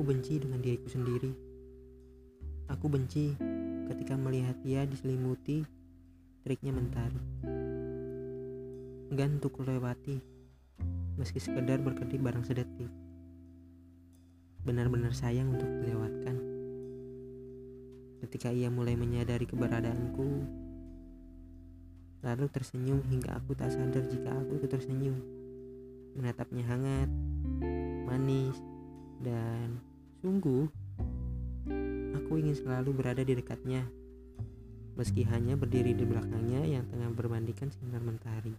Aku benci dengan diriku sendiri. Aku benci ketika melihat dia diselimuti triknya mentari. Enggan untuk lewati, meski sekedar berkedip barang sedetik. Benar-benar sayang untuk dilewatkan. Ketika ia mulai menyadari keberadaanku, lalu tersenyum hingga aku tak sadar jika aku ikut tersenyum. Menatapnya hangat, manis, dan sungguh aku ingin selalu berada di dekatnya meski hanya berdiri di belakangnya yang tengah berbandingkan sinar mentari.